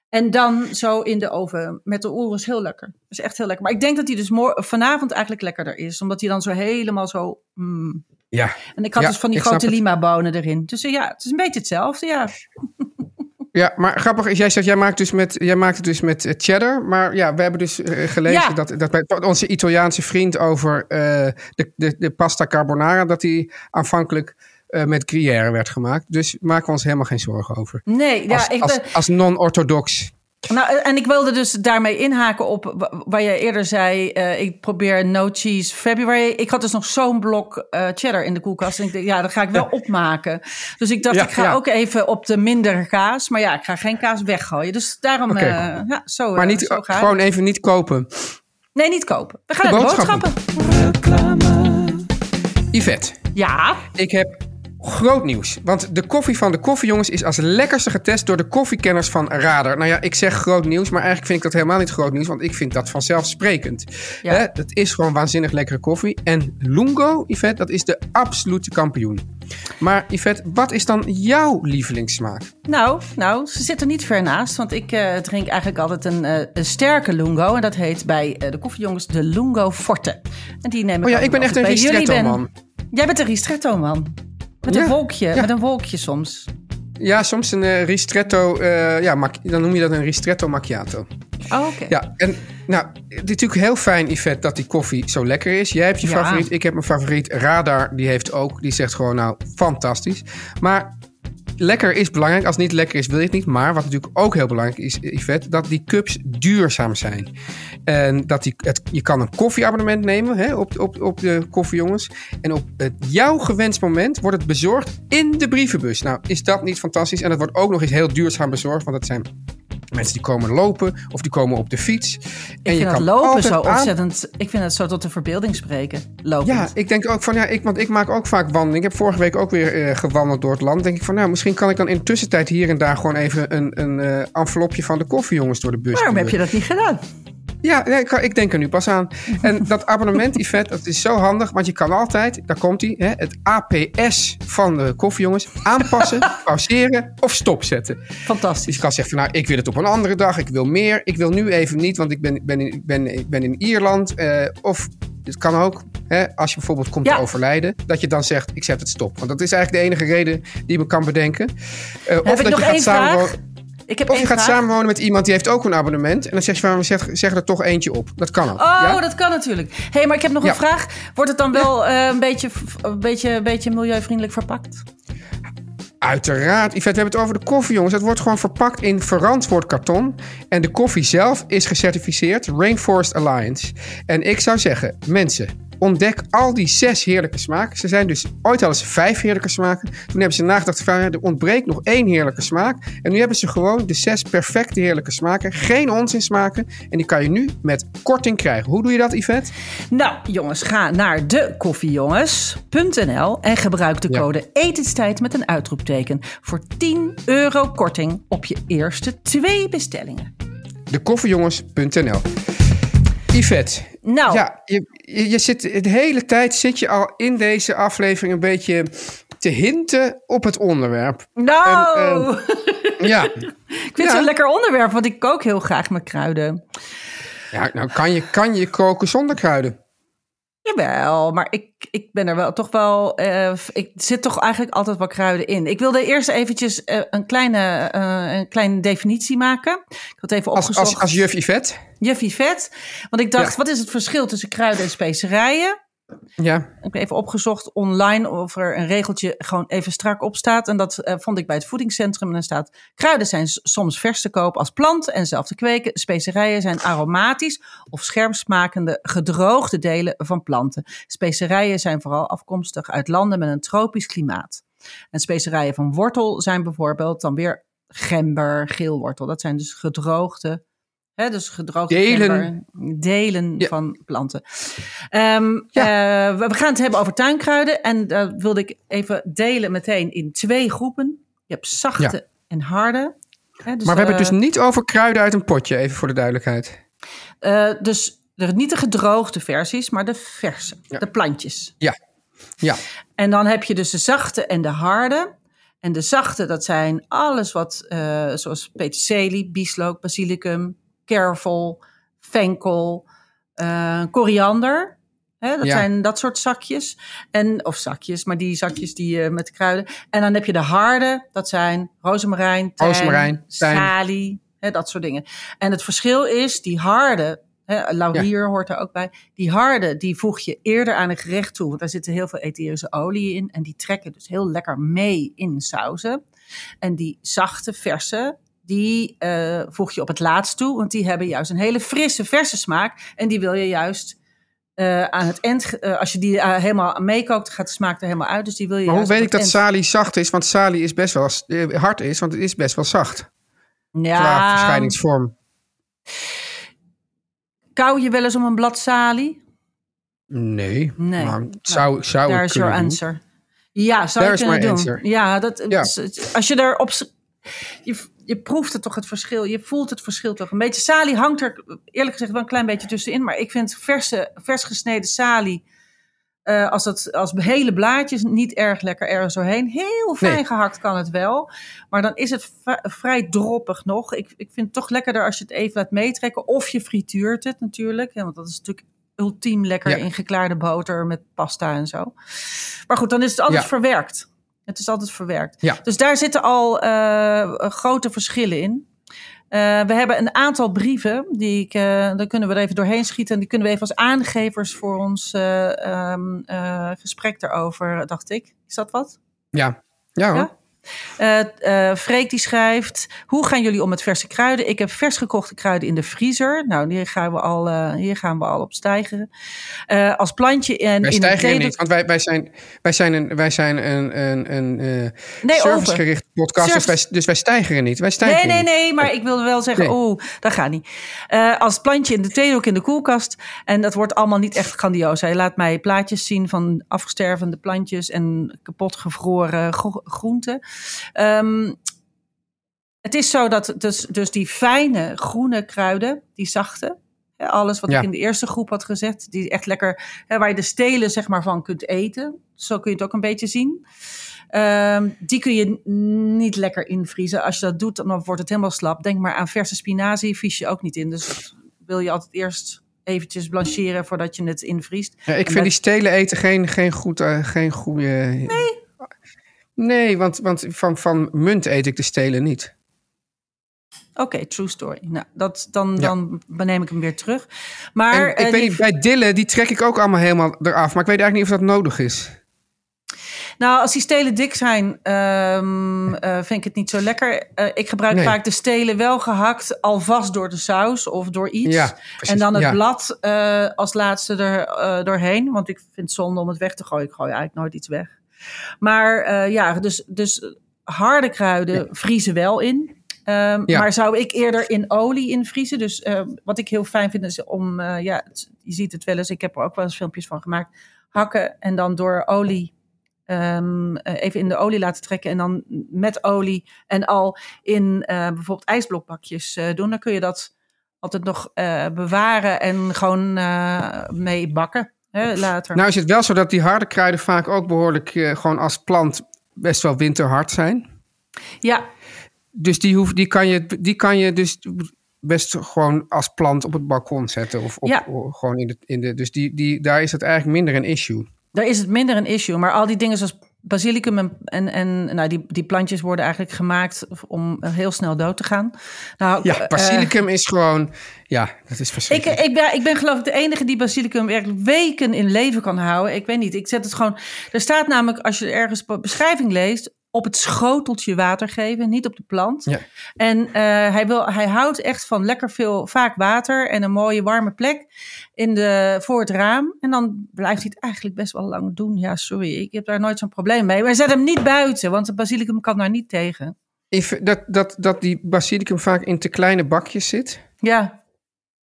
En dan zo in de oven met de oer is heel lekker. Dat is echt heel lekker. Maar ik denk dat die dus vanavond eigenlijk lekkerder is. Omdat die dan zo helemaal zo... mm. Ja. En ik had Ja, dus van die grote lima bonen erin. Dus eh, ja, het is een beetje hetzelfde, ja. Ja, maar grappig is, jij zegt, jij maakt, dus met, jij maakt het dus met eh, cheddar. Maar ja, we hebben dus eh, gelezen Ja. dat, dat bij onze Italiaanse vriend over eh, de, de, de pasta carbonara, dat hij aanvankelijk met Gruyère werd gemaakt. Dus maken we ons helemaal geen zorgen over. Nee, ja, als, ik als, ben, als non-orthodox. Nou, en ik wilde dus daarmee inhaken op wa- waar je eerder zei: eh, ik probeer no cheese February. Ik had dus nog zo'n blok eh, cheddar in de koelkast. En ik dacht, ja, dat ga ik wel opmaken. Dus ik dacht, Ja, ik ga ja. ook even op de minder kaas. Maar ja, ik ga geen kaas weggooien. Dus daarom, eh, ja, zo, Maar eh, niet, zo gewoon even niet kopen. Nee, niet kopen. We gaan De naar de boodschappen. boodschappen. Yvette, Ja, ik heb groot nieuws. Want de koffie van de koffiejongens is als lekkerste getest door de koffiekenners van Radar. Nou ja, ik zeg groot nieuws, maar eigenlijk vind ik dat helemaal niet groot nieuws. Want ik vind dat vanzelfsprekend. Ja. Hè, het is gewoon waanzinnig lekkere koffie. En Lungo, Yvette, dat is de absolute kampioen. Maar Yvette, wat is dan jouw lievelingssmaak? nou, nou, ze zitten niet ver naast. Want ik eh, drink eigenlijk altijd een, eh, een sterke lungo. En dat heet bij eh, de koffiejongens de Lungo Forte. En die neem ik Oh ja, ik ben echt een ben. ristretto-man. Jij bent een ristretto man. Met een wolkje, met een wolkje soms. Ja, soms een eh, ristretto, eh, ja, dan noem je dat een ristretto macchiato. Oh, oké. Ja, en nou, het is natuurlijk heel fijn, Yvette, dat die koffie zo lekker is. Jij hebt je Ja. favoriet, ik heb mijn favoriet. Radar, die heeft ook, die zegt gewoon, nou, fantastisch. Maar lekker is belangrijk. Als het niet lekker is, wil het niet. Maar wat natuurlijk ook heel belangrijk is, Yvette, dat die cups duurzaam zijn. En dat die, het, je kan een koffieabonnement nemen hè, op, op, op de koffiejongens. En op het, jouw gewenst moment wordt het bezorgd in de brievenbus. Nou, is dat niet fantastisch? En dat wordt ook nog eens heel duurzaam bezorgd, want dat zijn... Mensen die komen lopen of die komen op de fiets. En Ik vind dat lopen altijd zo aan- ontzettend... Ik vind het zo tot de verbeelding spreken. Lopen. ja, ik denk ook van ja, ik, want ik maak ook vaak wandeling. Ik heb vorige week ook weer eh, gewandeld door het land. Denk ik van nou, misschien kan ik dan in de tussentijd hier en daar gewoon even een, een eh, envelopje van de koffiejongens door de bus. Waarom heb je dat niet gedaan? Ja, nee, ik, ik denk er nu pas aan. En dat abonnement, Yvette, dat is zo handig. Want je kan altijd, daar komt hij, het APS van de koffiejongens aanpassen, pauzeren of stopzetten. Dus Fantastisch. je kan zeggen van nou, ik wil het op een andere dag, ik wil meer. Ik wil nu even niet, want ik ben, ben, in, ben, ik ben in Ierland. eh, of het kan ook, hè, als je bijvoorbeeld komt Ja. te overlijden, dat je dan zegt, ik zet het stop. Want dat is eigenlijk de enige reden die je me kan bedenken. Eh, of dat je gaat samenwonen. Ik heb Of je gaat vraag. samenwonen met iemand die heeft ook een abonnement. En dan zeg je van, zeg, zeg er toch eentje op. Dat kan ook. Oh, ja? dat kan natuurlijk. Hé, hey, maar ik heb nog Ja. een vraag. Wordt het dan wel eh, een, beetje, een, beetje, een beetje milieuvriendelijk verpakt? Uiteraard. Yvette, we hebben het over de koffie, jongens. Het wordt gewoon verpakt in verantwoord karton. En de koffie zelf is gecertificeerd Rainforest Alliance. En ik zou zeggen, mensen, ontdek al die zes heerlijke smaken. Ze zijn dus ooit al eens vijf heerlijke smaken. Toen hebben ze nagedacht van, ja, er ontbreekt nog één heerlijke smaak. En nu hebben ze gewoon de zes perfecte heerlijke smaken. Geen onzin smaken. En die kan je nu met korting krijgen. Hoe doe je dat, Yvette? Nou, jongens, ga naar dekoffiejongens.nl en gebruik de Ja. code etenstijd met een uitroepteken voor 10 euro korting op je eerste twee bestellingen. Dekoffiejongens.nl Yvette, Nou, Ja, je, je, je zit de hele tijd zit je al in deze aflevering een beetje te hinten op het onderwerp. nou, en, Ja, ik vind ja. het zo'n lekker onderwerp, want ik kook heel graag met kruiden. ja nou kan je, kan je koken zonder kruiden. Jawel, maar ik, ik ben er wel toch wel. eh, ik zit toch eigenlijk altijd wel kruiden in. Ik wilde eerst eventjes eh, een, kleine, eh, een kleine definitie maken. Ik had even Als, opgezocht. als, als juf Yvette. Juffie vet. Want ik dacht, Ja. wat is het verschil tussen kruiden en specerijen? Ja, Ik heb even opgezocht online of er een regeltje gewoon even strak op staat. En dat eh, vond ik bij het voedingscentrum. En daar staat, kruiden zijn soms vers te koop als plant en zelf te kweken. Specerijen zijn aromatisch of scherp smakende gedroogde delen van planten. Specerijen zijn vooral afkomstig uit landen met een tropisch klimaat. En specerijen van wortel zijn bijvoorbeeld dan weer gember, geelwortel. Dat zijn dus gedroogde, hè, dus gedroogde Delen. delen Ja. van planten. Ehm, eh, we we gaan het hebben over tuinkruiden. En dat wilde ik even delen meteen in twee groepen. Je hebt zachte Ja. en harde. Hè, dus, maar we hebben het eh, dus niet over kruiden uit een potje, even voor de duidelijkheid. eh, dus de, niet de gedroogde versies, maar de verse, de plantjes. Ja, ja, En dan heb je dus de zachte en de harde. En de zachte, dat zijn alles wat, eh, zoals peterselie, bieslook, basilicum, kervel, venkel, eh, koriander. Hè, dat Ja. zijn dat soort zakjes. En, of zakjes, maar die zakjes die eh, met de kruiden. En dan heb je de harde, dat zijn rozemarijn, tijm. salie, hè, dat soort dingen. En het verschil is, die harde, Hè, laurier hoort er ook bij. Die harde, die voeg je eerder aan een gerecht toe. Want daar zitten heel veel etherische olie in. En die trekken dus heel lekker mee in sauzen. En die zachte, verse, die eh, voeg je op het laatst toe. Want die hebben juist een hele frisse, verse smaak. En die wil je juist eh, aan het eind, eh, als je die helemaal meekookt, gaat de smaak er helemaal uit. Dus die wil je Maar hoe weet ik dat eind- salie zacht is? Want salie is best wel hard is, want het is best wel zacht. Qua Ja, verschijningsvorm. kou je wel eens om een blad salie? Nee. Nee. Maar zou, zou Daar ik is your kunnen doen. answer. Ja, zou There is kunnen doen. answer. Ja, dat, Ja. als je daarop... Je, je proeft het toch het verschil. Je voelt het verschil toch een beetje. Salie hangt er eerlijk gezegd wel een klein beetje tussenin. Maar ik vind verse, vers gesneden salie... eh, als, het, als hele blaadjes niet erg lekker ergens doorheen. Heel fijn Nee. gehakt kan het wel. Maar dan is het vrij droppig nog. Ik, ik vind het toch lekkerder als je het even laat meetrekken. Of je frituurt het natuurlijk. hè, Want dat is natuurlijk ultiem lekker Ja. in geklaarde boter met pasta en zo. Maar goed, dan is het altijd Ja. verwerkt. Het is altijd verwerkt. Ja. Dus daar zitten al eh, grote verschillen in. Eh, we hebben een aantal brieven, die ik, eh, daar kunnen we er even doorheen schieten. En die kunnen we even als aangevers voor ons eh, ehm, eh, gesprek daarover, dacht ik. Is dat wat? Ja. Ja, hoor. Ja? Eh Freek die schrijft: Hoe gaan jullie om met verse kruiden? Ik heb vers gekochte kruiden in de vriezer. Nou, hier gaan we al, eh, hier gaan we al op stijgeren. Eh, als plantje en Wij in de stijgen niet, want wij, wij zijn, wij zijn een, wij zijn een, een, een Nee, servicegericht podcast, dus wij, dus wij stijgen niet. Wij Nee, stijgen nee, niet. nee, maar ik wilde wel zeggen, Nee. oh, dat gaat niet. Als plantje in de theedoek in de koelkast. En dat wordt allemaal niet echt grandioos. Hij laat mij plaatjes zien van afstervende plantjes en kapot gevroren gro- groenten. Ehm, het is zo dat dus, dus die fijne groene kruiden, die zachte, alles wat Ja. ik in de eerste groep had gezet, die echt lekker, hè, waar je de stelen zeg maar van kunt eten. Zo kun je het ook een beetje zien. Ehm, die kun je niet lekker invriezen. Als je dat doet, dan wordt het helemaal slap. Denk maar aan verse spinazie, vries je ook niet in. Dus dat wil je altijd eerst eventjes blancheren voordat je het invriest. Ja, ik En vind die stelen eten geen, geen, goed, eh, geen goede... Nee? Nee, want, want van, van munt eet ik de stelen niet. Oké, true story. Nou, dat, dan, Ja. dan neem ik hem weer terug. Maar en ik eh, weet niet, bij dillen, die trek ik ook allemaal helemaal eraf. Maar ik weet eigenlijk niet of dat nodig is. Nou, als die stelen dik zijn, ehm, eh, vind ik het niet zo lekker. Eh, ik gebruik Nee. vaak de stelen wel gehakt, alvast door de saus of door iets. Ja, en dan het Ja. blad als laatste er doorheen. Want ik vind het zonde om het weg te gooien. Ik gooi eigenlijk nooit iets weg. Maar eh, ja, dus, dus harde kruiden vriezen wel in. Ehm, Ja. Maar zou ik eerder in olie invriezen? Dus eh, wat ik heel fijn vind is om, eh, ja, het- je ziet het wel eens. Ik heb er ook wel eens filmpjes van gemaakt. Hakken en dan door olie ehm, eh, even in de olie laten trekken. En dan met olie en al in bijvoorbeeld ijsblokbakjes doen. Dan kun je dat altijd nog bewaren en gewoon mee bakken hè, later. Nou is het wel zo dat die harde kruiden vaak ook behoorlijk eh, gewoon als plant best wel winterhard zijn. ja, Dus die, hoef, die, kan je, die kan je dus best gewoon als plant op het balkon zetten. Of op, Ja. o- gewoon in de, in de, dus die, die, daar is het eigenlijk minder een issue. daar is het minder een issue. Maar al die dingen zoals basilicum en, en, en nou, die, die plantjes worden eigenlijk gemaakt om heel snel dood te gaan. Nou, Ja, eh, basilicum is gewoon... Ja, dat is Ik, verschrikkelijk. ik, ben, ik ben geloof ik de enige die basilicum werkelijk weken in leven kan houden. Ik weet niet, ik zet het gewoon... Er staat namelijk, als je ergens be- beschrijving leest... op het schoteltje water geven, niet op de plant. Ja. En eh, hij, wil, hij houdt echt van lekker veel, vaak water... en een mooie warme plek in de, voor het raam. En dan blijft hij het eigenlijk best wel lang doen. Ja, sorry, ik heb daar nooit zo'n probleem mee. Maar zet hem niet buiten, want de basilicum kan daar niet tegen. Dat, dat, dat die basilicum vaak in te kleine bakjes zit. Ja,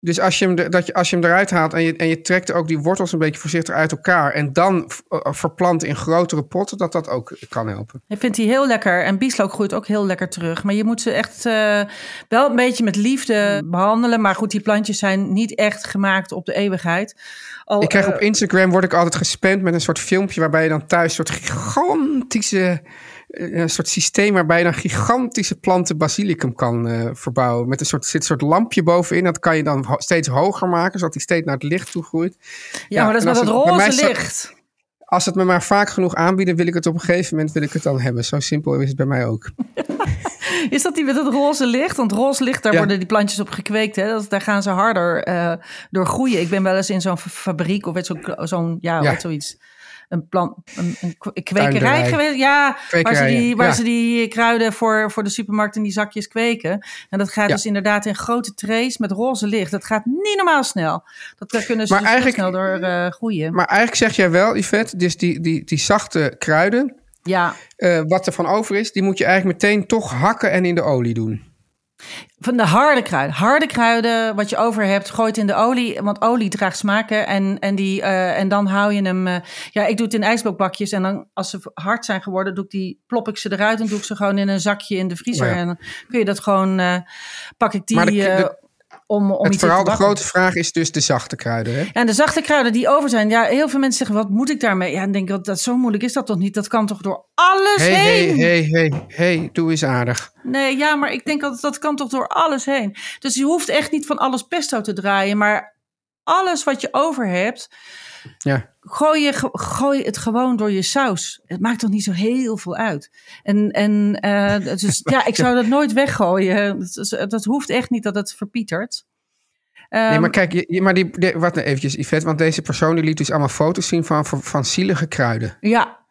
Dus als je hem, dat je, als je hem eruit haalt en je, en je trekt ook die wortels een beetje voorzichtig uit elkaar... en dan eh, verplant in grotere potten, dat dat ook kan helpen. Ik vind die heel lekker. En bieslook groeit ook heel lekker terug. Maar je moet ze echt eh, wel een beetje met liefde behandelen. Maar goed, die plantjes zijn niet echt gemaakt op de eeuwigheid. Al, Ik krijg eh, op Instagram word ik altijd gespamd met een soort filmpje waarbij je dan thuis een soort gigantische eh, een soort systeem waarbij je dan gigantische planten basilicum kan eh, verbouwen. Met een soort, zit een soort lampje bovenin. Dat kan je dan ho- steeds hoger maken, zodat die steeds naar het licht toe groeit. ja, maar dat is met dat roze zo- licht. Als het me maar vaak genoeg aanbieden, wil ik het op een gegeven moment wil ik het dan hebben. Zo simpel is het bij mij ook. Is dat die met het roze licht? Want roze licht, daar Ja. worden die plantjes op gekweekt. Hè? Dat, daar gaan ze harder eh, door groeien. Ik ben wel eens in zo'n fa- fabriek of zo'n, zo'n ja, Ja. zoiets. Een, plant, een, een kwe- Tuinderij. kwekerij geweest. Ja, waar ze die, waar ja. ze die kruiden voor, voor de supermarkt in die zakjes kweken. En dat gaat Ja. dus inderdaad in grote trays met roze licht. Dat gaat niet normaal snel. Dat, daar kunnen ze Maar dus eigenlijk- snel door eh, groeien. Maar eigenlijk zeg jij wel, Yvette, dus die, die, die zachte kruiden, ja, eh, wat er van over is, die moet je eigenlijk meteen toch hakken en in de olie doen. Van de harde kruiden. Harde kruiden, wat je over hebt, gooit in de olie. Want olie draagt smaken. En, en, die, eh, en dan hou je hem... eh, ja, ik doe het in ijsblokbakjes. En dan, als ze hard zijn geworden, doe ik die, plop ik ze eruit... en doe ik ze gewoon in een zakje in de vriezer. Ja. En dan kun je dat gewoon... eh, pak ik die Maar de- de- om, om het vooral de grote vraag is dus de zachte kruiden. Hè? Ja, en de zachte kruiden die over zijn. Ja, heel veel mensen zeggen, wat moet ik daarmee? Ja, dan denk dat, dat zo moeilijk is dat toch niet? Dat kan toch door alles Hé, hé, heen? hé, hé, hé, doe eens aardig. Nee, ja, maar ik denk dat dat kan toch door alles heen. Dus je hoeft echt niet van alles pesto te draaien, maar alles wat je over hebt, Ja. Gooi, je, gooi het gewoon door je saus. Het maakt toch niet zo heel veel uit. En, en dus, ja, ik zou dat nooit weggooien. Dat, dat hoeft echt niet dat het verpietert. Nee, Ehm, maar kijk, je, maar die, die- wat nou eventjes, Yvette, want deze persoon die liet dus allemaal foto's zien van, van, van zielige kruiden. ja,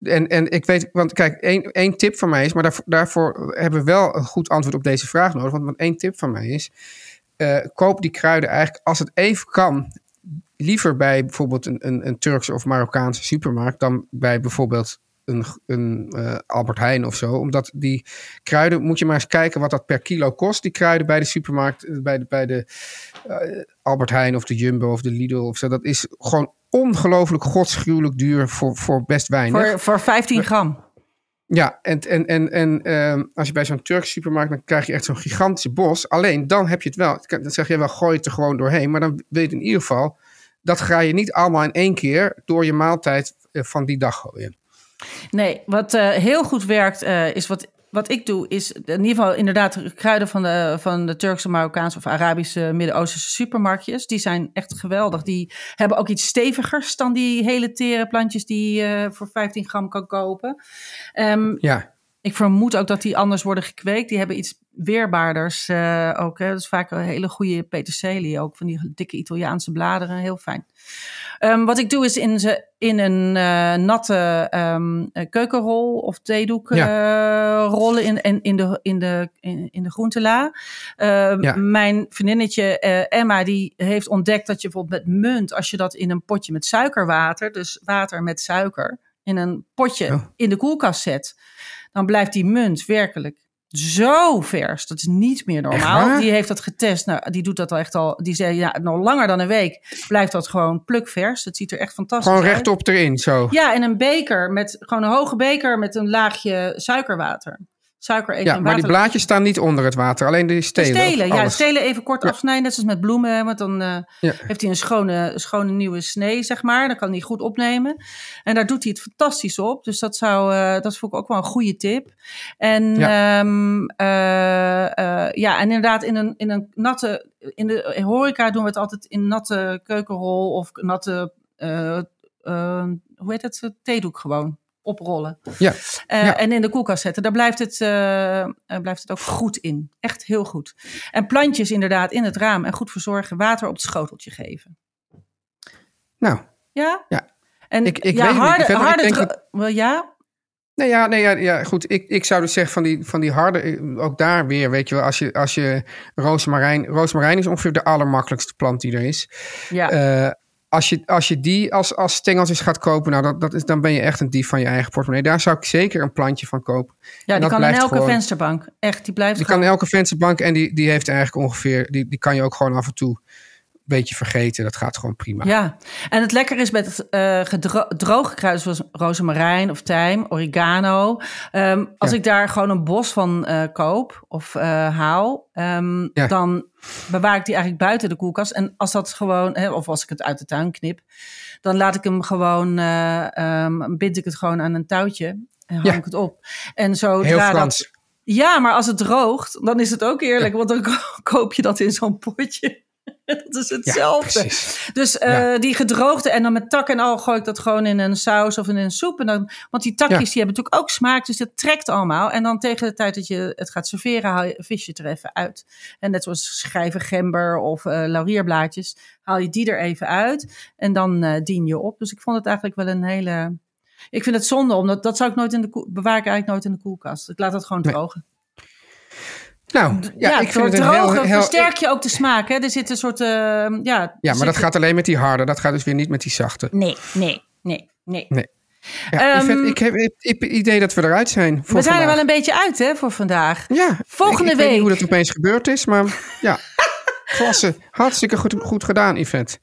En, en ik weet, want kijk, één, één tip van mij is, maar daarvoor, daarvoor hebben we wel een goed antwoord op deze vraag nodig. Want, want één tip van mij is, eh, koop die kruiden eigenlijk als het even kan, liever bij bijvoorbeeld een, een, een Turkse of Marokkaanse supermarkt dan bij bijvoorbeeld een, een eh, Albert Heijn of zo. Omdat die kruiden, moet je maar eens kijken wat dat per kilo kost, die kruiden bij de supermarkt, eh, bij de, bij de eh, Albert Heijn of de Jumbo of de Lidl of zo. Dat is gewoon ongelooflijk godsgruwelijk duur voor, voor best weinig. voor, voor 15 gram. Ja, en, en, en, en ehm, als je bij zo'n Turkse supermarkt, dan krijg je echt zo'n gigantische bos. Alleen dan heb je het wel. Dan zeg je wel, gooi het er gewoon doorheen. Maar dan weet je in ieder geval, dat ga je niet allemaal in één keer door je maaltijd eh, van die dag gooien. Nee, wat eh, heel goed werkt, eh, is wat, wat ik doe, is in ieder geval inderdaad de kruiden van de, van de Turkse, Marokkaanse of Arabische, Midden-Oosterse supermarktjes. Die zijn echt geweldig. Die hebben ook iets stevigers dan die hele tere plantjes die je voor 15 gram kan kopen. Ehm, Ja, ik vermoed ook dat die anders worden gekweekt. Die hebben iets weerbaarders eh, ook. Hè. Dat is vaak een hele goede peterselie. Ook van die dikke Italiaanse bladeren. Heel fijn. Ehm, wat ik doe is in, ze, in een eh, natte ehm, eh, keukenrol of theedoek rollen in, in, in, de, in, de, in, in de groentela. Ehm, Ja. Mijn vriendinnetje Emma die heeft ontdekt dat je bijvoorbeeld met munt... als je dat in een potje met suikerwater... dus water met suiker... in een potje Oh. in de koelkast zet... dan blijft die munt werkelijk zo vers. Dat is niet meer normaal. Die heeft dat getest. Nou, die doet dat al echt al. Die zei ja, nog langer dan een week blijft dat gewoon plukvers. Het ziet er echt fantastisch gewoon uit. rechtop erin zo. Ja, in een beker met gewoon een hoge beker met een laagje suikerwater. Suiker even Ja, maar die blaadjes staan niet onder het water, alleen de De stelen. stelen, ja, stelen even kort Ja. afsnijden, net zoals met bloemen. Want dan eh, Ja. heeft hij een schone, schone nieuwe snee, zeg maar. Dan kan hij goed opnemen. En daar doet hij het fantastisch op. Dus dat, zou, eh, dat vond ik ook wel een goede tip. En Ja. ja, uh, ja en inderdaad, in een, in een natte. In de horeca doen we het altijd in natte keukenrol of natte. eh, eh, hoe heet het? Theedoek gewoon. Oprollen. Ja. Eh, Ja. En in de koelkast zetten. Daar blijft het, eh, eh, blijft het ook goed in. Echt heel goed. En plantjes inderdaad in het raam en goed verzorgen. Water op het schoteltje geven. Nou, Ja? Ja. En Ik- ik ja, weet niet. harde, ik denk Wel, ja? Nee, ja, nee, ja, ja goed. Ik, ik zou dus zeggen van die, van die harde, ook daar weer, weet je wel, als je, als je rozemarijn, rozemarijn is ongeveer de allermakkelijkste plant die er is. Ja. Als, je, als je die als, als stengeltjes gaat kopen, nou, dat, dat is, dan ben je echt een dief van je eigen portemonnee. Daar zou ik zeker een plantje van kopen. ja, en die kan in elke gewoon- vensterbank. Echt, die blijft Die gewoon... kan in elke vensterbank en die, die heeft eigenlijk ongeveer, die, die kan je ook gewoon af en toe beetje vergeten. Dat gaat gewoon prima. Ja, en het lekker is met gedro- droge kruiden zoals rozemarijn of tijm, oregano. Ehm, als Ja. ik daar gewoon een bos van eh, koop of eh, haal, ehm, Ja. dan bewaar ik die eigenlijk buiten de koelkast. En als dat gewoon, hè, of als ik het uit de tuin knip, dan laat ik hem gewoon, eh, ehm, bind ik het gewoon aan een touwtje en hang Ja. ik het op. En Heel dat- Frans. ja, maar als het droogt, dan is het ook eerlijk, want dan ko- koop je dat in zo'n potje. dat is hetzelfde. dus eh, die gedroogde en dan met tak en al gooi ik dat gewoon in een saus of in een soep. En dan, want die takjes Ja. die hebben natuurlijk ook smaak, dus dat trekt allemaal. En dan tegen de tijd dat je het gaat serveren, haal je, vis je het er even uit. En net zoals schijven gember of eh, laurierblaadjes, haal je die er even uit. En dan eh, dien je op. Dus ik vond het eigenlijk wel een hele... Ik vind het zonde, omdat dat zou ik nooit in de koel, bewaar ik eigenlijk nooit in de koelkast. Ik laat het gewoon Nee. Nou, ja, Ja, ik vind het drogen heel... heel versterk je ook de smaak. Hè? Er zit een soort... eh, ja, ja, maar dat gaat alleen met die harde. Dat gaat dus weer niet met die zachte. Nee, nee, nee, nee. Nee. Ja, Ehm, ik heb het idee dat we eruit zijn voor We zijn er wel een beetje uit hè, voor vandaag. Ja, Volgende ik, ik weet week. niet hoe dat opeens gebeurd is, maar ja. Klasse. Hartstikke goed, goed gedaan, Yvette.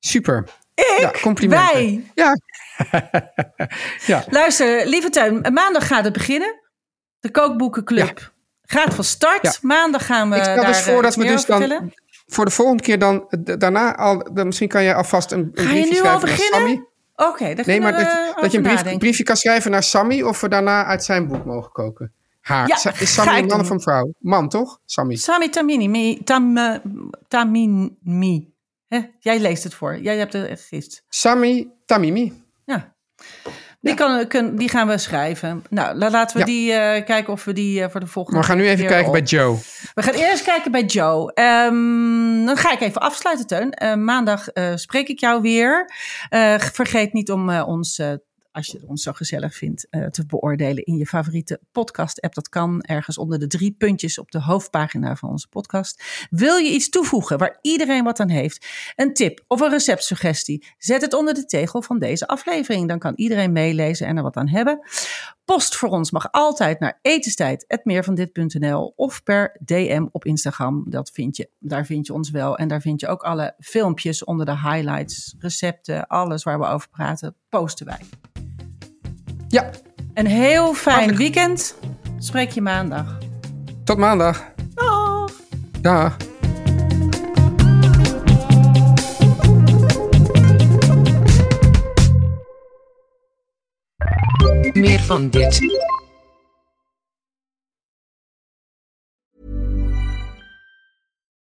Super. Ik? Ja, complimenten. Wij. Ja. ja. Luister, lieve tuin, maandag gaat het beginnen. De kookboekenclub gaat van start. Ja. Maandag gaan we Ik stel dus voor eh, dat we dus dan vertellen. voor de volgende keer dan eh, daarna al, dan, misschien kan jij alvast een, een Ga je briefje nu al naar beginnen? Sammy. Oké, daar Nee, maar dat, je een brief, briefje kan schrijven naar Sammy of we daarna uit zijn boek mogen koken. Haar. Ja, is Sammy een man of een vrouw? Man, toch? Sammy. Sami Tamini, mi, tam, eh, Tamini. Hè? Jij leest het voor. Jij hebt het gist. Sammy Tamimi. Die, kan, kun- die gaan we schrijven. Nou, la- laten we die eh, kijken of we die eh, voor de volgende Maar we gaan nu even kijken bij Joe. We gaan eerst kijken bij Joe. Ehm, dan ga ik even afsluiten, Teun. Eh, maandag spreek ik jou weer. Vergeet niet om ons, als je ons zo gezellig vindt, eh, te beoordelen in je favoriete podcast-app. Dat kan ergens onder de drie puntjes op de hoofdpagina van onze podcast. Wil je iets toevoegen waar iedereen wat aan heeft? Een tip of een receptsuggestie? Zet het onder de tegel van deze aflevering. Dan kan iedereen meelezen en er wat aan hebben. Post voor ons mag altijd naar etenstijd.meervandit.nl of per DM op Instagram. Dat vind je, daar vind je ons wel. En daar vind je ook alle filmpjes onder de highlights, recepten, alles waar we over praten, posten wij. Ja, Een heel fijn Hartelijk- weekend. Spreek je maandag. tot maandag. Dag. Dag. Meer van dit.